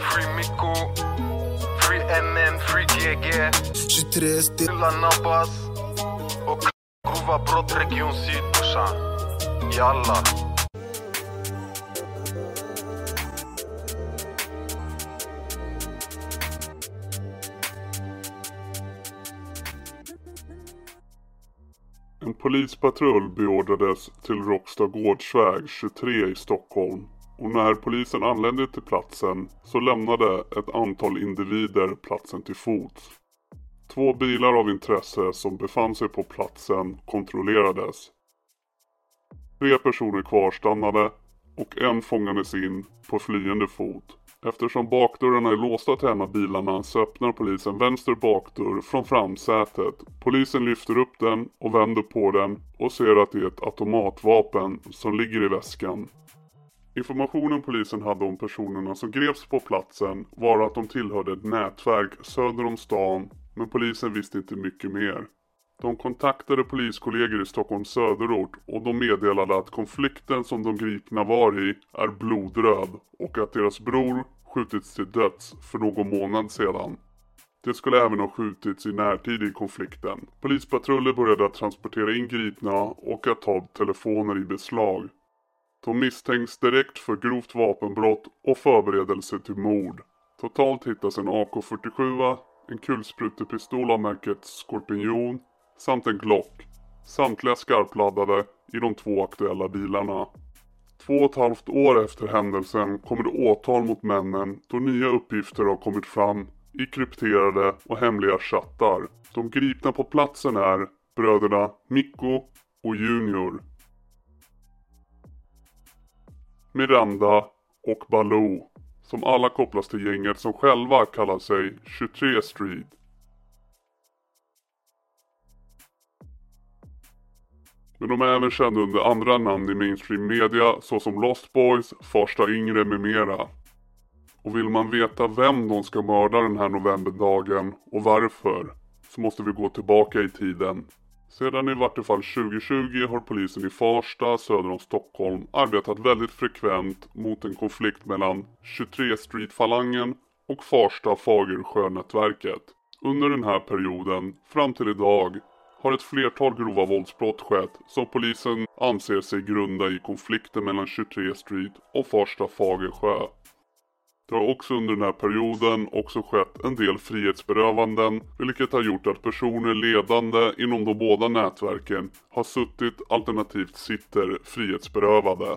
Free Mikko, Free MM, Free GG 23 st- Fylla Nabbas och grova brott Region Syd brorsan. Jalla. En polispatrull beordrades till Råcksta gårdsväg 23 i Stockholm och när polisen anlände till platsen så lämnade ett antal individer platsen till fots. Två bilar av intresse som befann sig på platsen kontrollerades. Tre personer kvarstannade och en fångades in på flyende fot. Eftersom bakdörrarna är låsta till en av bilarna så öppnar polisen vänster bakdörr från framsätet. Polisen lyfter upp den och vänder på den och ser att det är ett automatvapen som ligger i väskan. Informationen polisen hade om personerna som greps på platsen var att de tillhörde ett nätverk söder om stan men polisen visste inte mycket mer. De kontaktade poliskollegor i Stockholms söderort och de meddelade att konflikten som de gripna var i är blodröd och att deras bror skjutits till döds för någon månad sedan. Det skulle även ha skjutits i närtid i konflikten. Polispatruller började att transportera in gripna och att ta telefoner i beslag. De misstänks direkt för grovt vapenbrott och förberedelse till mord. Totalt hittas en AK47, en kulsprutepistol av märket Skorpion samt en Glock. Samtliga skarpladdade i de två aktuella bilarna. Två och ett halvt år efter händelsen kommer det åtal mot männen då nya uppgifter har kommit fram i krypterade och hemliga chattar. De gripna på platsen är bröderna Mikko och Junior. Miranda och Baloo som alla kopplas till gänget som själva kallar sig 23 Street. Men de är även kända under andra namn i mainstream media såsom Lost Boys, Farsta Yngre med mera. Och vill man veta vem de ska mörda den här novemberdagen och varför så måste vi gå tillbaka i tiden. Sedan i vart fall 2020 har polisen i Farsta söder om Stockholm arbetat väldigt frekvent mot en konflikt mellan 23 Street-falangen och Farsta-Fagersjö nätverket. Under den här perioden, fram till idag, har ett flertal grova våldsbrott skett som polisen anser sig grunda i konflikten mellan 23 Street och Farsta Fagersjö. Det har också under den här perioden också skett en del frihetsberövanden vilket har gjort att personer ledande inom de båda nätverken har suttit alternativt sitter frihetsberövade.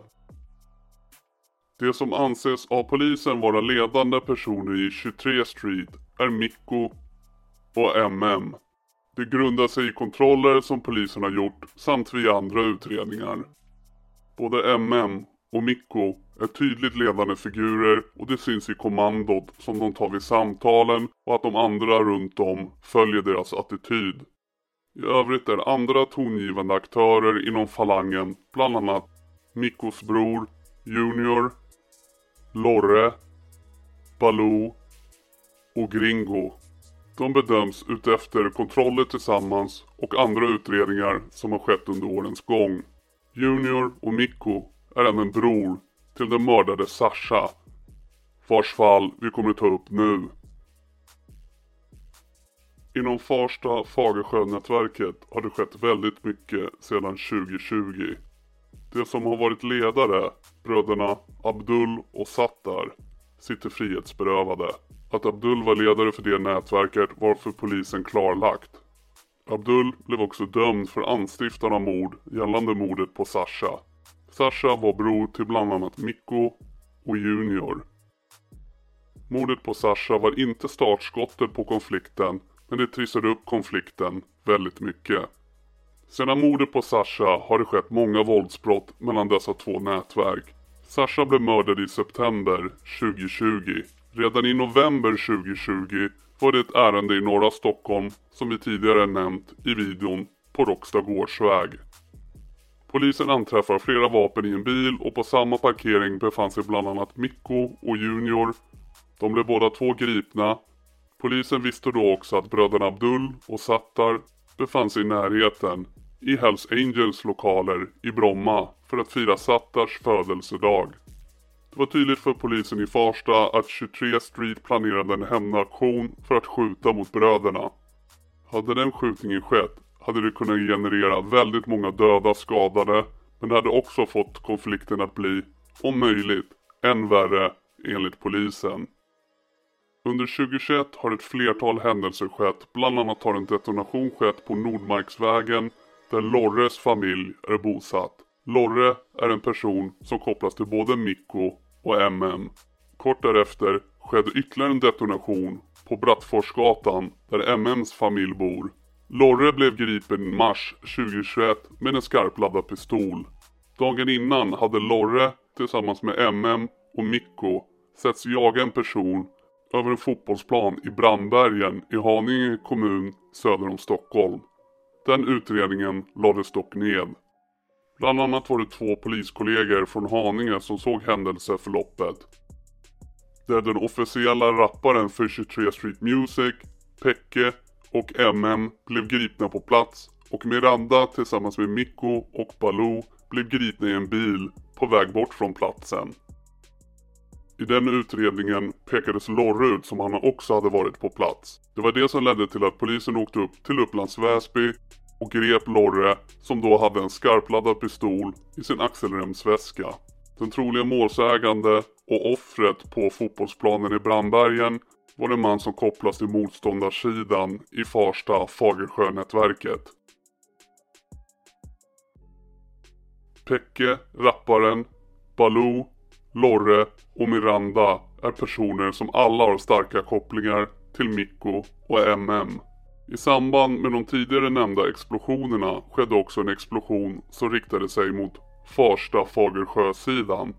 Det som anses av polisen vara ledande personer i 23 Street är Mikko och MM. Det grundar sig i kontroller som polisen har gjort samt via andra utredningar. Både MM och Mikko är tydligt ledande figurer och det syns i kommandot som de tar vid samtalen och att de andra runt om följer deras attityd. I övrigt är andra tongivande aktörer inom falangen bland annat Mikkos bror Junior, Lorre, Baloo och Gringo. De bedöms utefter kontroller tillsammans och andra utredningar som har skett under årens gång. Junior och Mikko är även bror till den mördade Sasha. Vars fall vi kommer ta upp nu. Inom Farsta Fagersjönätverket har det skett väldigt mycket sedan 2020. De som har varit ledare, bröderna Abdul och Sattar, sitter frihetsberövade. Att Abdul var ledare för det nätverket var för polisen klarlagt. Abdul blev också dömd för anstiftan av mord gällande mordet på Sasha. Sasha var bror till bland annat Mikko och Junior. Mordet på Sasha var inte startskottet på konflikten men det trissade upp konflikten väldigt mycket. Sedan mordet på Sasha har det skett många våldsbrott mellan dessa två nätverk. Sasha blev mördad i september 2020. Redan i november 2020 var det ett ärende i norra Stockholm som vi tidigare nämnt i videon på Råckstagårdsväg. Polisen anträffar flera vapen i en bil och på samma parkering befann sig bland annat Mikko och Junior. De blev båda två gripna. Polisen visste då också att bröderna Abdul och Sattar befann sig i närheten i Hells Angels lokaler i Bromma för att fira Sattars födelsedag. Det var tydligt för polisen i Farsta att 23 Street planerade en hämndaktion för att skjuta mot bröderna. Hade den skjutningen skett hade det kunnat generera väldigt många döda skadade men det hade också fått konflikten att bli, om möjligt, än värre enligt polisen. Under 2021 har ett flertal händelser skett, bland annat har en detonation skett på Nordmarksvägen där Lorres familj är bosatt. Lorre är en person som kopplas till både Mikko och MM. Kort därefter skedde ytterligare en detonation på Brattforsgatan där MMs familj bor. Lorre blev gripen i mars 2021 med en skarpladdad pistol. Dagen innan hade Lorre tillsammans med MM och Mikko setts jaga en person över en fotbollsplan i Brandbergen i Haninge kommun söder om Stockholm. Den utredningen lades dock ned. Bland annat var det två poliskollegor från Haninge som såg händelseförloppet. Där den officiella rapparen för 23 Street Music, Pecke och MM blev gripna på plats och Miranda tillsammans med Mikko och Baloo blev gripna i en bil på väg bort från platsen. I den utredningen pekades Lorre ut som han också hade varit på plats. Det var det som ledde till att polisen åkte upp till Upplands Väsby och grep Lorre som då hade en skarpladdad pistol i sin axelremsväska. Den troliga målsägande och offret på fotbollsplanen i Brandbergen var en man som kopplas till motståndarsidan i Farsta Fagersjönätverket. Pecke, rapparen, Baloo, Lorre och Miranda är personer som alla har starka kopplingar till Mikko och MM. I samband med de tidigare nämnda explosionerna skedde också en explosion som riktade sig mot Farsta Fagersjö-sidan.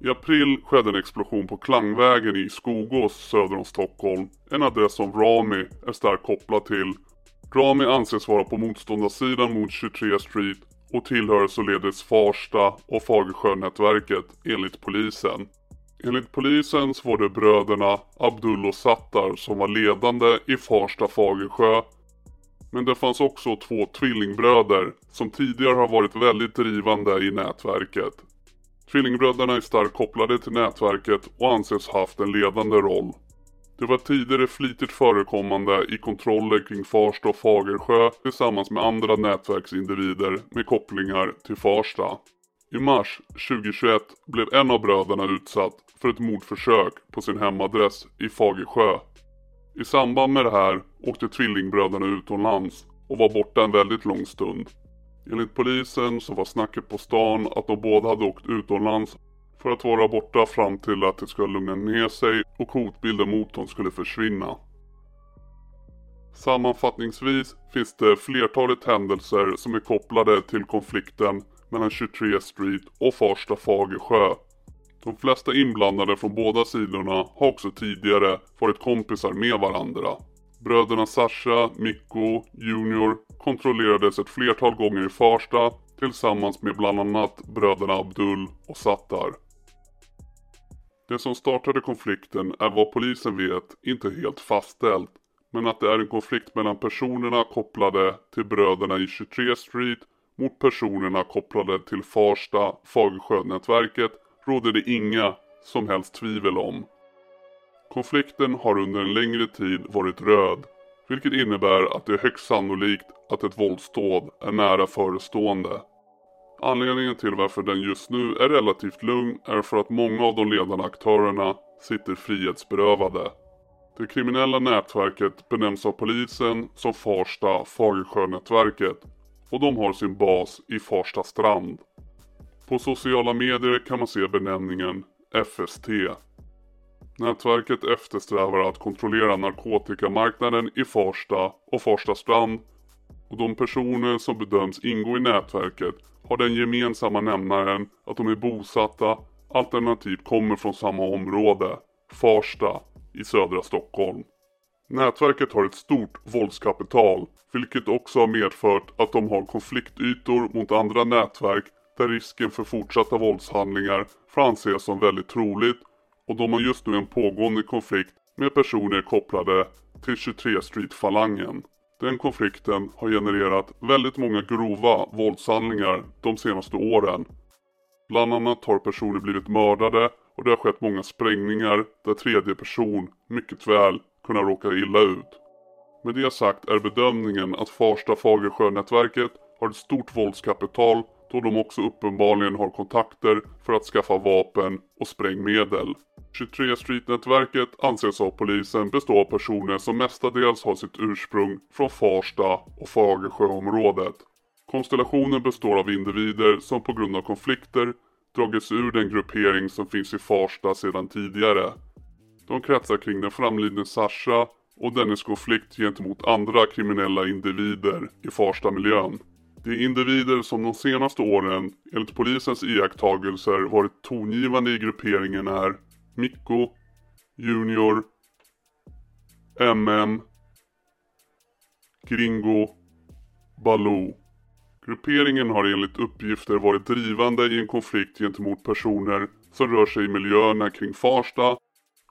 I april skedde en explosion på Klangvägen i Skogås söder om Stockholm, en adress som Rami är starkt kopplad till. Rami anses vara på motståndarsidan mot 23 Street och tillhör således Farsta och Fagersjönätverket enligt polisen. Enligt polisen så var det bröderna Abdul och Sattar som var ledande i Farsta Fagersjö. Men det fanns också två tvillingbröder som tidigare har varit väldigt drivande i nätverket. Tvillingbröderna är starkt kopplade till nätverket och anses haft en ledande roll. Det var tidigare flitigt förekommande i kontroller kring Farsta och Fagersjö tillsammans med andra nätverksindivider med kopplingar till Farsta. I mars 2021 blev en av bröderna utsatt för ett mordförsök på sin hemadress i Fagersjö. I samband med det här åkte tvillingbröderna utomlands och var borta en väldigt lång stund. Enligt polisen så var snacket på stan att de båda hade åkt utomlands för att vara borta fram till att det skulle lugna ner sig och hotbilden mot dem skulle försvinna. Sammanfattningsvis finns det flertalet händelser som är kopplade till konflikten mellan 23 Street och Farsta Fagersjö. De flesta inblandade från båda sidorna har också tidigare varit kompisar med varandra. Bröderna Sasha, Mikko, Junior kontrollerades ett flertal gånger i Farsta tillsammans med bland annat bröderna Abdul och Sattar. Det som startade konflikten är vad polisen vet inte helt fastställt men att det är en konflikt mellan personerna kopplade till bröderna i 23 Street mot personerna kopplade till Farsta Fagersjönätverket råder det inga som helst tvivel om. Konflikten har under en längre tid varit röd, vilket innebär att det är högst sannolikt att ett våldsdåd är nära förestående. Anledningen till varför den just nu är relativt lugn är för att många av de ledande aktörerna sitter frihetsberövade. Det kriminella nätverket benämns av polisen som Farsta Fagersjönätverket och de har sin bas i Farsta strand. På sociala medier kan man se benämningen FST. Nätverket eftersträvar att kontrollera narkotikamarknaden i Farsta och Farsta strand och de personer som bedöms ingå i nätverket har den gemensamma nämnaren att de är bosatta alternativt kommer från samma område, Farsta, i södra Stockholm. Nätverket har ett stort våldskapital, vilket också har medfört att de har konfliktytor mot andra nätverk där risken för fortsatta våldshandlingar får anses som väldigt troligt och de har just nu en pågående konflikt med personer kopplade till 23 Street-falangen. Den konflikten har genererat väldigt många grova våldshandlingar de senaste åren. Bland annat har personer blivit mördade och det har skett många sprängningar där tredje person mycket väl kunnat råka illa ut. Med det sagt är bedömningen att Farsta Fagersjö-nätverket har ett stort våldskapital då de också uppenbarligen har kontakter för att skaffa vapen och sprängmedel. 23 Street-nätverket anses av polisen bestå av personer som mestadels har sitt ursprung från Farsta och Fagersjöområdet. Konstellationen består av individer som på grund av konflikter dragits ur den gruppering som finns i Farsta sedan tidigare. De kretsar kring den framlidne Sasha och dennes konflikt gentemot andra kriminella individer i Farsta-miljön. De individer som de senaste åren enligt polisens iakttagelser varit tongivande i grupperingen är Mikko, Junior, MM, Gringo, Baloo. Grupperingen har enligt uppgifter varit drivande i en konflikt gentemot personer som rör sig i miljöerna kring Farsta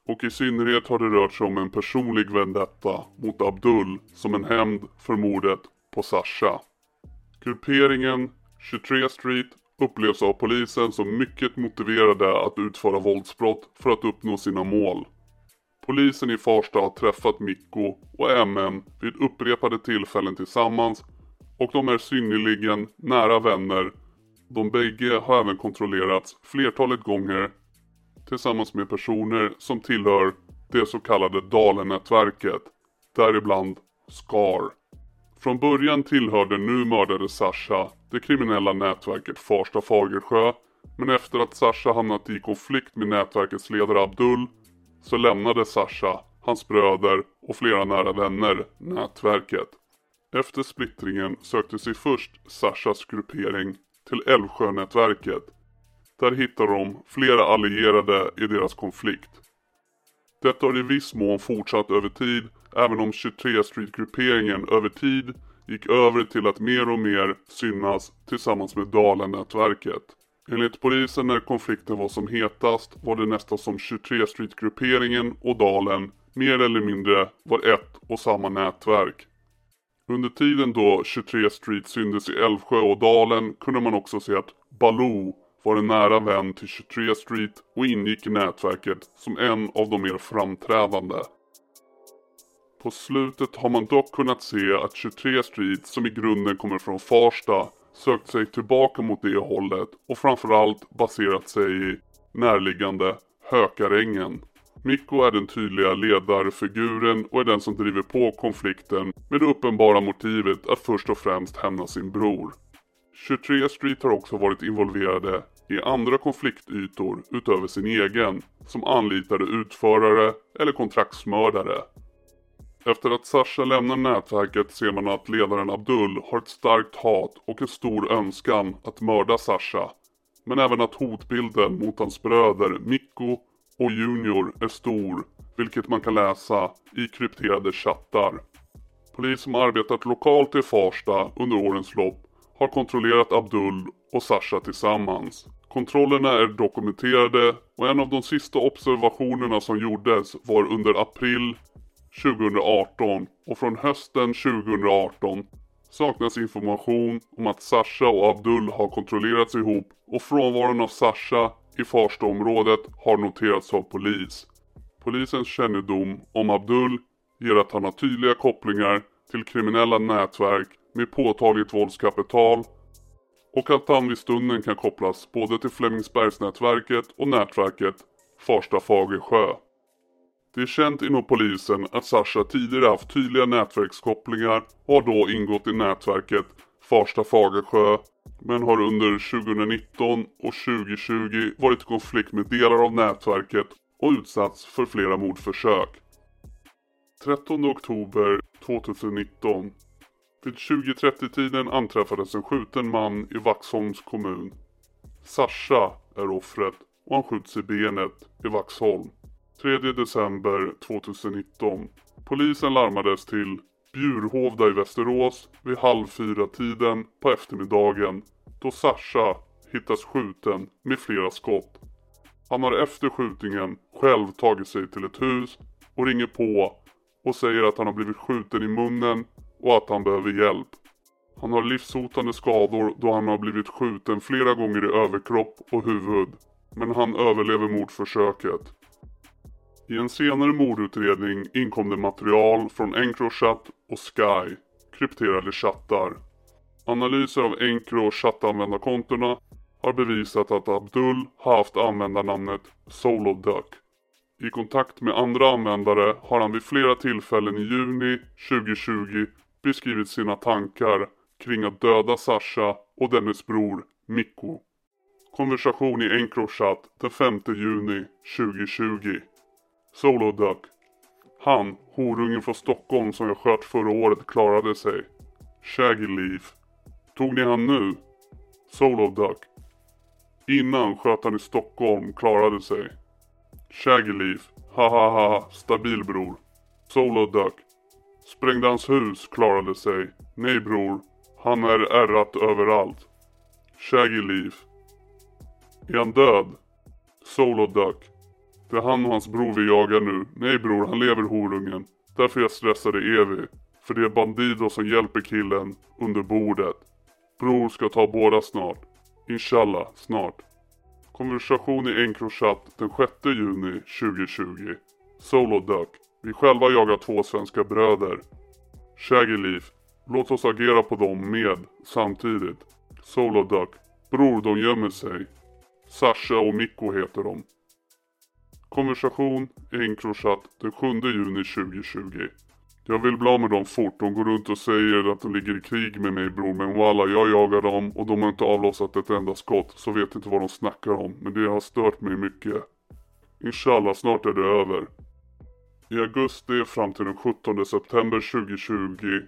och i synnerhet har det rört sig om en personlig vendetta mot Abdul som en hämnd för mordet på Sasha. Grupperingen 23 Street upplevs av polisen som mycket motiverade att utföra våldsbrott för att uppnå sina mål. Polisen i Farsta har träffat Mikko och MM vid upprepade tillfällen tillsammans och de är synnerligen nära vänner. De bägge har även kontrollerats flertalet gånger tillsammans med personer som tillhör det så kallade Dalen-nätverket, däribland Scar. Från början tillhörde nu mördade Sasha det kriminella nätverket Farsta Fagersjö men efter att Sasha hamnat i konflikt med nätverkets ledare Abdul så lämnade Sasha, hans bröder och flera nära vänner nätverket. Efter splittringen sökte sig först Sashas gruppering till Älvsjönätverket. Där hittar de flera allierade i deras konflikt. Detta har i viss mån fortsatt över tid även om 23 Street-grupperingen över tid gick över till att mer och mer synas tillsammans med Dalen-nätverket. Enligt polisen när konflikten var som hetast var det nästan som 23 Street-grupperingen och Dalen mer eller mindre var ett och samma nätverk. Under tiden då 23 Street syndes i Älvsjö och Dalen kunde man också se att Baloo var en nära vän till 23 Street och ingick i nätverket som en av de mer framträdande. På slutet har man dock kunnat se att 23 Street som i grunden kommer från Farsta sökt sig tillbaka mot det hållet och framförallt baserat sig i närliggande Hökarängen. Mikko är den tydliga ledarfiguren och är den som driver på konflikten med det uppenbara motivet att först och främst hämna sin bror. 23 Street har också varit involverade i andra konfliktytor utöver sin egen som anlitade utförare eller kontraktsmördare. Efter att Sasha lämnar nätverket ser man att ledaren Abdul har ett starkt hat och en stor önskan att mörda Sasha. Men även att hotbilden mot hans bröder Mikko och Junior är stor, vilket man kan läsa i krypterade chattar. Polis som arbetat lokalt i Farsta under årens lopp har kontrollerat Abdul och Sasha tillsammans. Kontrollerna är dokumenterade och en av de sista observationerna som gjordes var under april 2018 och från hösten 2018 saknas information om att Sasha och Abdul har kontrollerats ihop och frånvaron av Sasha i Farstaområdet har noterats av polis. Polisens kännedom om Abdul ger att han har tydliga kopplingar till kriminella nätverk med påtagligt våldskapital och att han vid stunden kan kopplas både till Flemingsbergsnätverket och nätverket Farsta Fagersjö. Det är känt inom polisen att Sasha tidigare haft tydliga nätverkskopplingar och har då ingått i nätverket Farsta Fagersjö men har under 2019 och 2020 varit i konflikt med delar av nätverket och utsatts för flera mordförsök. 13 oktober 2019 vid 20.30 tiden anträffades en skjuten man i Vaxholms kommun. Sasha är offret och han skjuts i benet i Vaxholm. 3 december 2019. Polisen larmades till Bjurhovda i Västerås vid halv fyra tiden på eftermiddagen då Sasha hittas skjuten med flera skott. Han har efter skjutningen själv tagit sig till ett hus och ringer på och säger att han har blivit skjuten i munnen och att han behöver hjälp. Han har livshotande skador då han har blivit skjuten flera gånger i överkropp och huvud. men han överlever mordförsöket. I en senare mordutredning inkom det material från Encrochat och Sky, krypterade chattar. Analyser av Encro och chattanvändarkontona har bevisat att Abdul har haft användarnamnet SoloDuck. I kontakt med andra användare har han vid flera tillfällen i juni 2020 beskrivit sina tankar kring att döda Sasha och dennes bror Mikko. Konversation i Encrochat den 5 juni 2020. Soloduck. Han, horungen från Stockholm som jag sköt förra året, klarade sig. Shaggy Leaf. Tog ni han nu? Soloduck. Innan sköt han i Stockholm, klarade sig. Shaggy Leaf. Ha ha ha, stabil bror. Soloduck. Sprängde hans hus, klarade sig. Nej bror, han är ärrat överallt. Shaggy Leaf. Är han död? Soloduck. Det är han och hans bror vi jagar nu. Nej bror, han lever horungen. Därför jag stressade Evi. För det är Bandido som hjälper killen under bordet. Bror ska ta båda snart. Inshallah, snart. Konversation i Encrochat den 6 juni 2020. Soloduck. Vi själva jagar två svenska bröder. Shaggy Leaf. Låt oss agera på dem med samtidigt. Soloduck. Bror, de gömmer sig. Sasha och Mikko heter de. Konversation Encrochat den 7 juni 2020. Jag vill bli av med dem fort. De går runt och säger att de ligger i krig med mig bror. Men walla, jag jagar dem och de har inte avlossat ett enda skott. Så vet inte vad de snackar om. Men det har stört mig mycket. Inshallah, snart är det över. I augusti fram till den 17 september 2020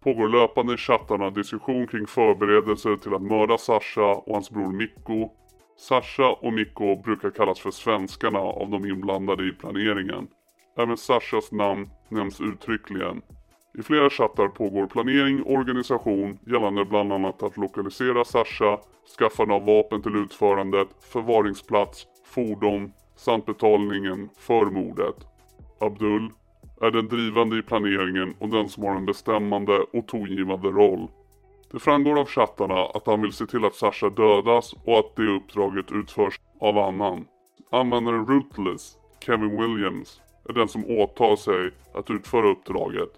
pågår löpande i chattarna diskussion kring förberedelser till att mörda Sasha och hans bror Mikko. Sasha och Mikko brukar kallas för svenskarna av de inblandade i planeringen. Även Sashas namn nämns uttryckligen. I flera chattar pågår planering och organisation gällande bland annat att lokalisera Sasha, skaffande av vapen till utförandet, förvaringsplats, fordon samt betalningen för mordet. Abdul är den drivande i planeringen och den som har en bestämmande och tongivande roll. Det framgår av chattarna att han vill se till att Sasha dödas och att det uppdraget utförs av annan. Användaren Rootless, Kevin Williams, är den som åtar sig att utföra uppdraget.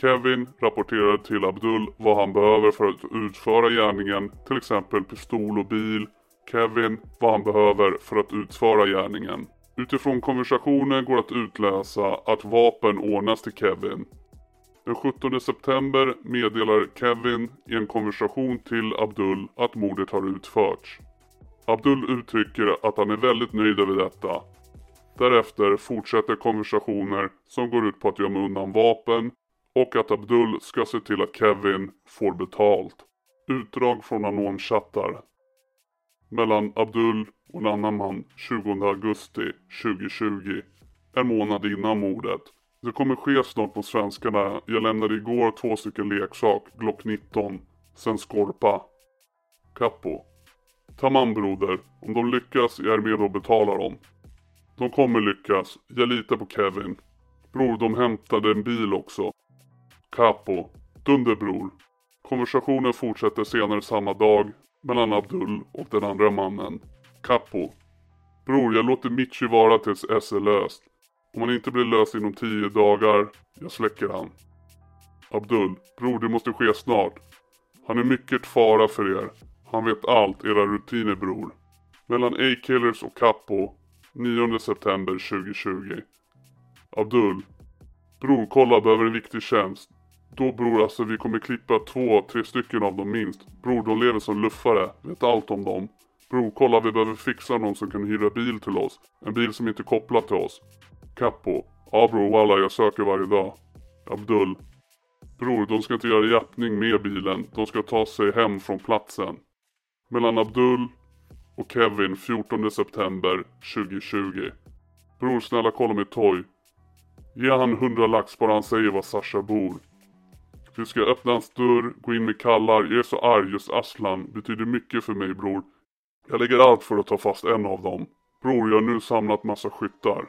Kevin rapporterar till Abdul vad han behöver för att utföra gärningen, till exempel pistol och bil. Kevin vad han behöver för att utföra gärningen. Utifrån konversationen går att utläsa att vapen ordnas till Kevin. Den 17 september meddelar Kevin i en konversation till Abdul att mordet har utförts. Abdul uttrycker att han är väldigt nöjd över detta. Därefter fortsätter konversationer som går ut på att gömma undan vapen och att Abdul ska se till att Kevin får betalt. Utdrag från anonchattar. Mellan Abdul och en annan man 20 augusti 2020. En månad innan mordet. Det kommer ske snart mot svenskarna. Jag lämnade igår två stycken leksak, Glock 19. Sen Skorpa. Kappo. Tamam broder. Om de lyckas, jag är med och betalar dem. De kommer lyckas. Jag litar på Kevin. Bror, de hämtade en bil också. Kapo. Dunderbror. Konversationen fortsätter senare samma dag mellan Abdul och den andra mannen. ”Kapo” Bror, jag låter Mitchy vara tills S är löst. Om han inte blir löst inom 10 dagar, jag släcker han. Abdul. Bror, det måste ske snart. Han är mycket fara för er. Han vet allt, era rutiner bror. Mellan A-Killers och Capo 9 september 2020. Abdul. Bror, kolla, behöver en viktig tjänst. Då bror, alltså vi kommer klippa två, tre stycken av dem minst. Bror, de lever som luffare. Vet allt om dem. Bror, kolla vi behöver fixa någon som kan hyra bil till oss. En bil som inte är kopplad till oss. Kappo. Ja bror, walla jag söker varje dag. Abdul. Bror, de ska inte göra jappning med bilen. De ska ta sig hem från platsen. Mellan Abdul och Kevin 14 september 2020. Bror, snälla kolla med Toy. Ge han 100 lax bara han säger var Sasha bor. Du ska öppna hans dörr, gå in med kallar. Jag är så arg, just Aslan betyder mycket för mig bror. Jag lägger allt för att ta fast en av dem. Bror, jag har nu samlat massa skyttar.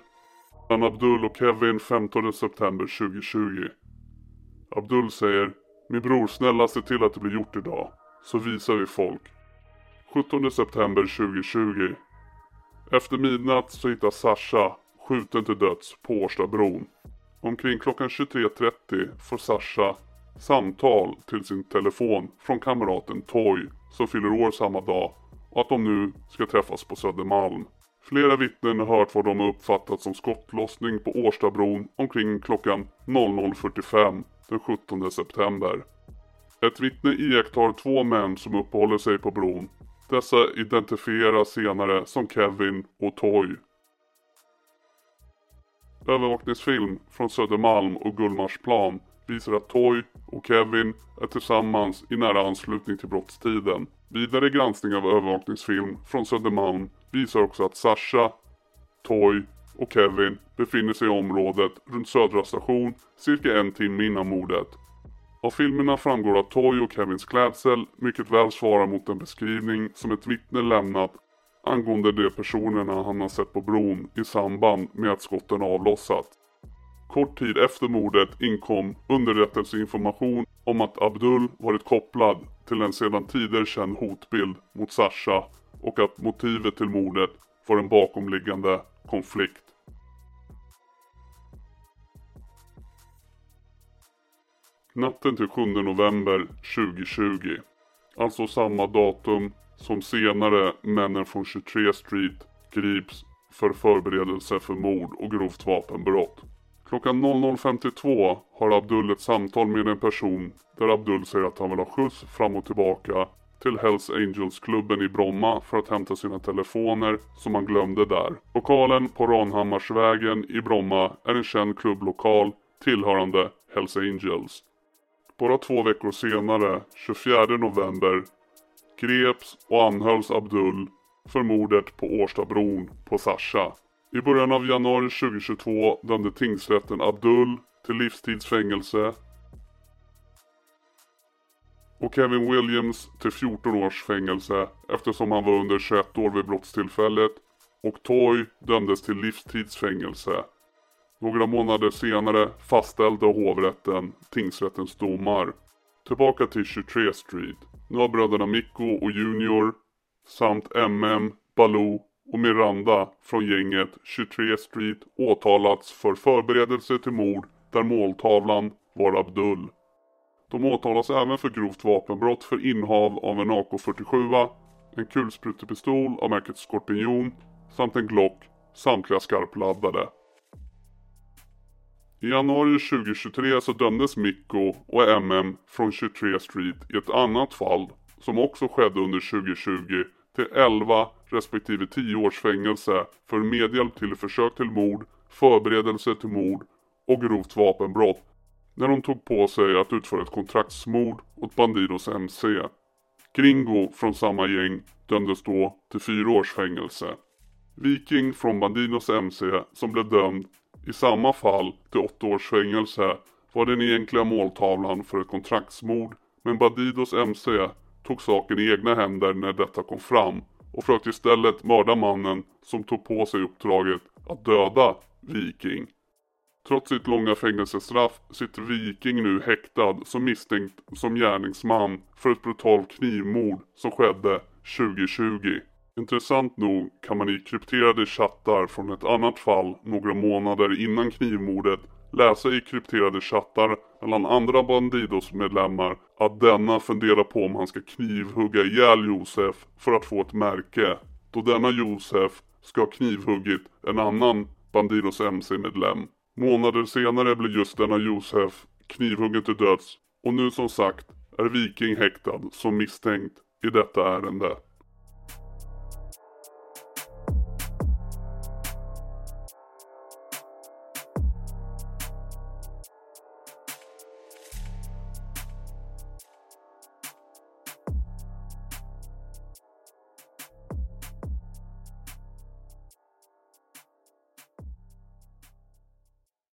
Mellan Abdul och Kevin 15 september 2020. Abdul säger Min bror, snälla se till att det blir gjort idag. Så visar vi folk. 17 september 2020. Efter midnatt så hittas Sasha skjuten till döds på Årstabron. Omkring klockan 23.30 får Sasha samtal till sin telefon från kamraten Toy som fyller år samma dag och att de nu ska träffas på Södermalm. Flera vittnen har hört vad de har uppfattat som skottlossning på Årstabron omkring klockan 00.45 den 17 september. Ett vittne iakttar två män som uppehåller sig på bron. Dessa identifieras senare som Kevin och Toy. Övervakningsfilm från Södermalm och Gullmarsplan visar att Toy och Kevin är tillsammans i nära anslutning till brottstiden. Vidare granskning av övervakningsfilm från Södermalm visar också att Sasha, Toy och Kevin befinner sig i området runt Södra station cirka en timme innan mordet. Av filmerna framgår att Toy och Kevins klädsel mycket väl svarar mot den beskrivning som ett vittne lämnat angående de personerna han har sett på bron i samband med att skotten avlossat. Kort tid efter mordet inkom underrättelseinformation om att Abdul varit kopplad till en sedan tidigare känd hotbild mot Sasha och att motivet till mordet var en bakomliggande konflikt. Natten till 7 november 2020, alltså samma datum som senare männen från 23 Street grips för förberedelse för mord och grovt vapenbrott. Klockan 00.52 har Abdul ett samtal med en person där Abdul säger att han vill ha skjuts fram och tillbaka till Hells Angels-klubben i Bromma för att hämta sina telefoner som han glömde där. Lokalen på Ranhammarsvägen i Bromma är en känd klubblokal tillhörande Hells Angels. Bara två veckor senare, 24 november, greps och anhölls Abdul för mordet på Årstabron på Sasha. I början av januari 2022 dömde tingsrätten Abdul till livstidsfängelse och Kevin Williams till 14 års fängelse eftersom han var under 21 år vid brottstillfället och Toy dömdes till livstidsfängelse. Några månader senare fastställde hovrätten tingsrättens domar. Tillbaka till 23 Street. Nu har bröderna Mikko och Junior samt MM, Baloo och Miranda från gänget 23 Street åtalats för förberedelse till mord där måltavlan var Abdul. De åtalas även för grovt vapenbrott för innehav av en AK47, en kulsprutepistol av märket Skorpion samt en Glock, samtliga skarpladdade. I januari 2023 så dömdes Mikko och MM från 23 Street i ett annat fall som också skedde under 2020 till 11 respektive 10 års fängelse för medhjälp till försök till mord, förberedelse till mord och grovt vapenbrott när de tog på sig att utföra ett kontraktsmord åt Bandidos MC. Gringo från samma gäng dömdes då till 4 års fängelse. Viking från Bandidos MC som blev dömd i samma fall till 8 års fängelse var den egentliga måltavlan för ett kontraktsmord men Bandidos MC tog saken i egna händer när detta kom fram och försökte istället mörda mannen som tog på sig uppdraget att döda Viking. Trots sitt långa fängelsestraff sitter Viking nu häktad som misstänkt som gärningsman för ett brutalt knivmord som skedde 2020. Intressant nog kan man i krypterade chattar från ett annat fall några månader innan knivmordet läsa i krypterade chattar mellan andra Bandidos-medlemmar att denna funderar på om han ska knivhugga ihjäl Josef för att få ett märke. Då denna Josef ska ha knivhuggit en annan Bandidos MC-medlem. Månader senare blir just denna Josef knivhuggen till döds och nu som sagt är Viking häktad som misstänkt i detta ärende.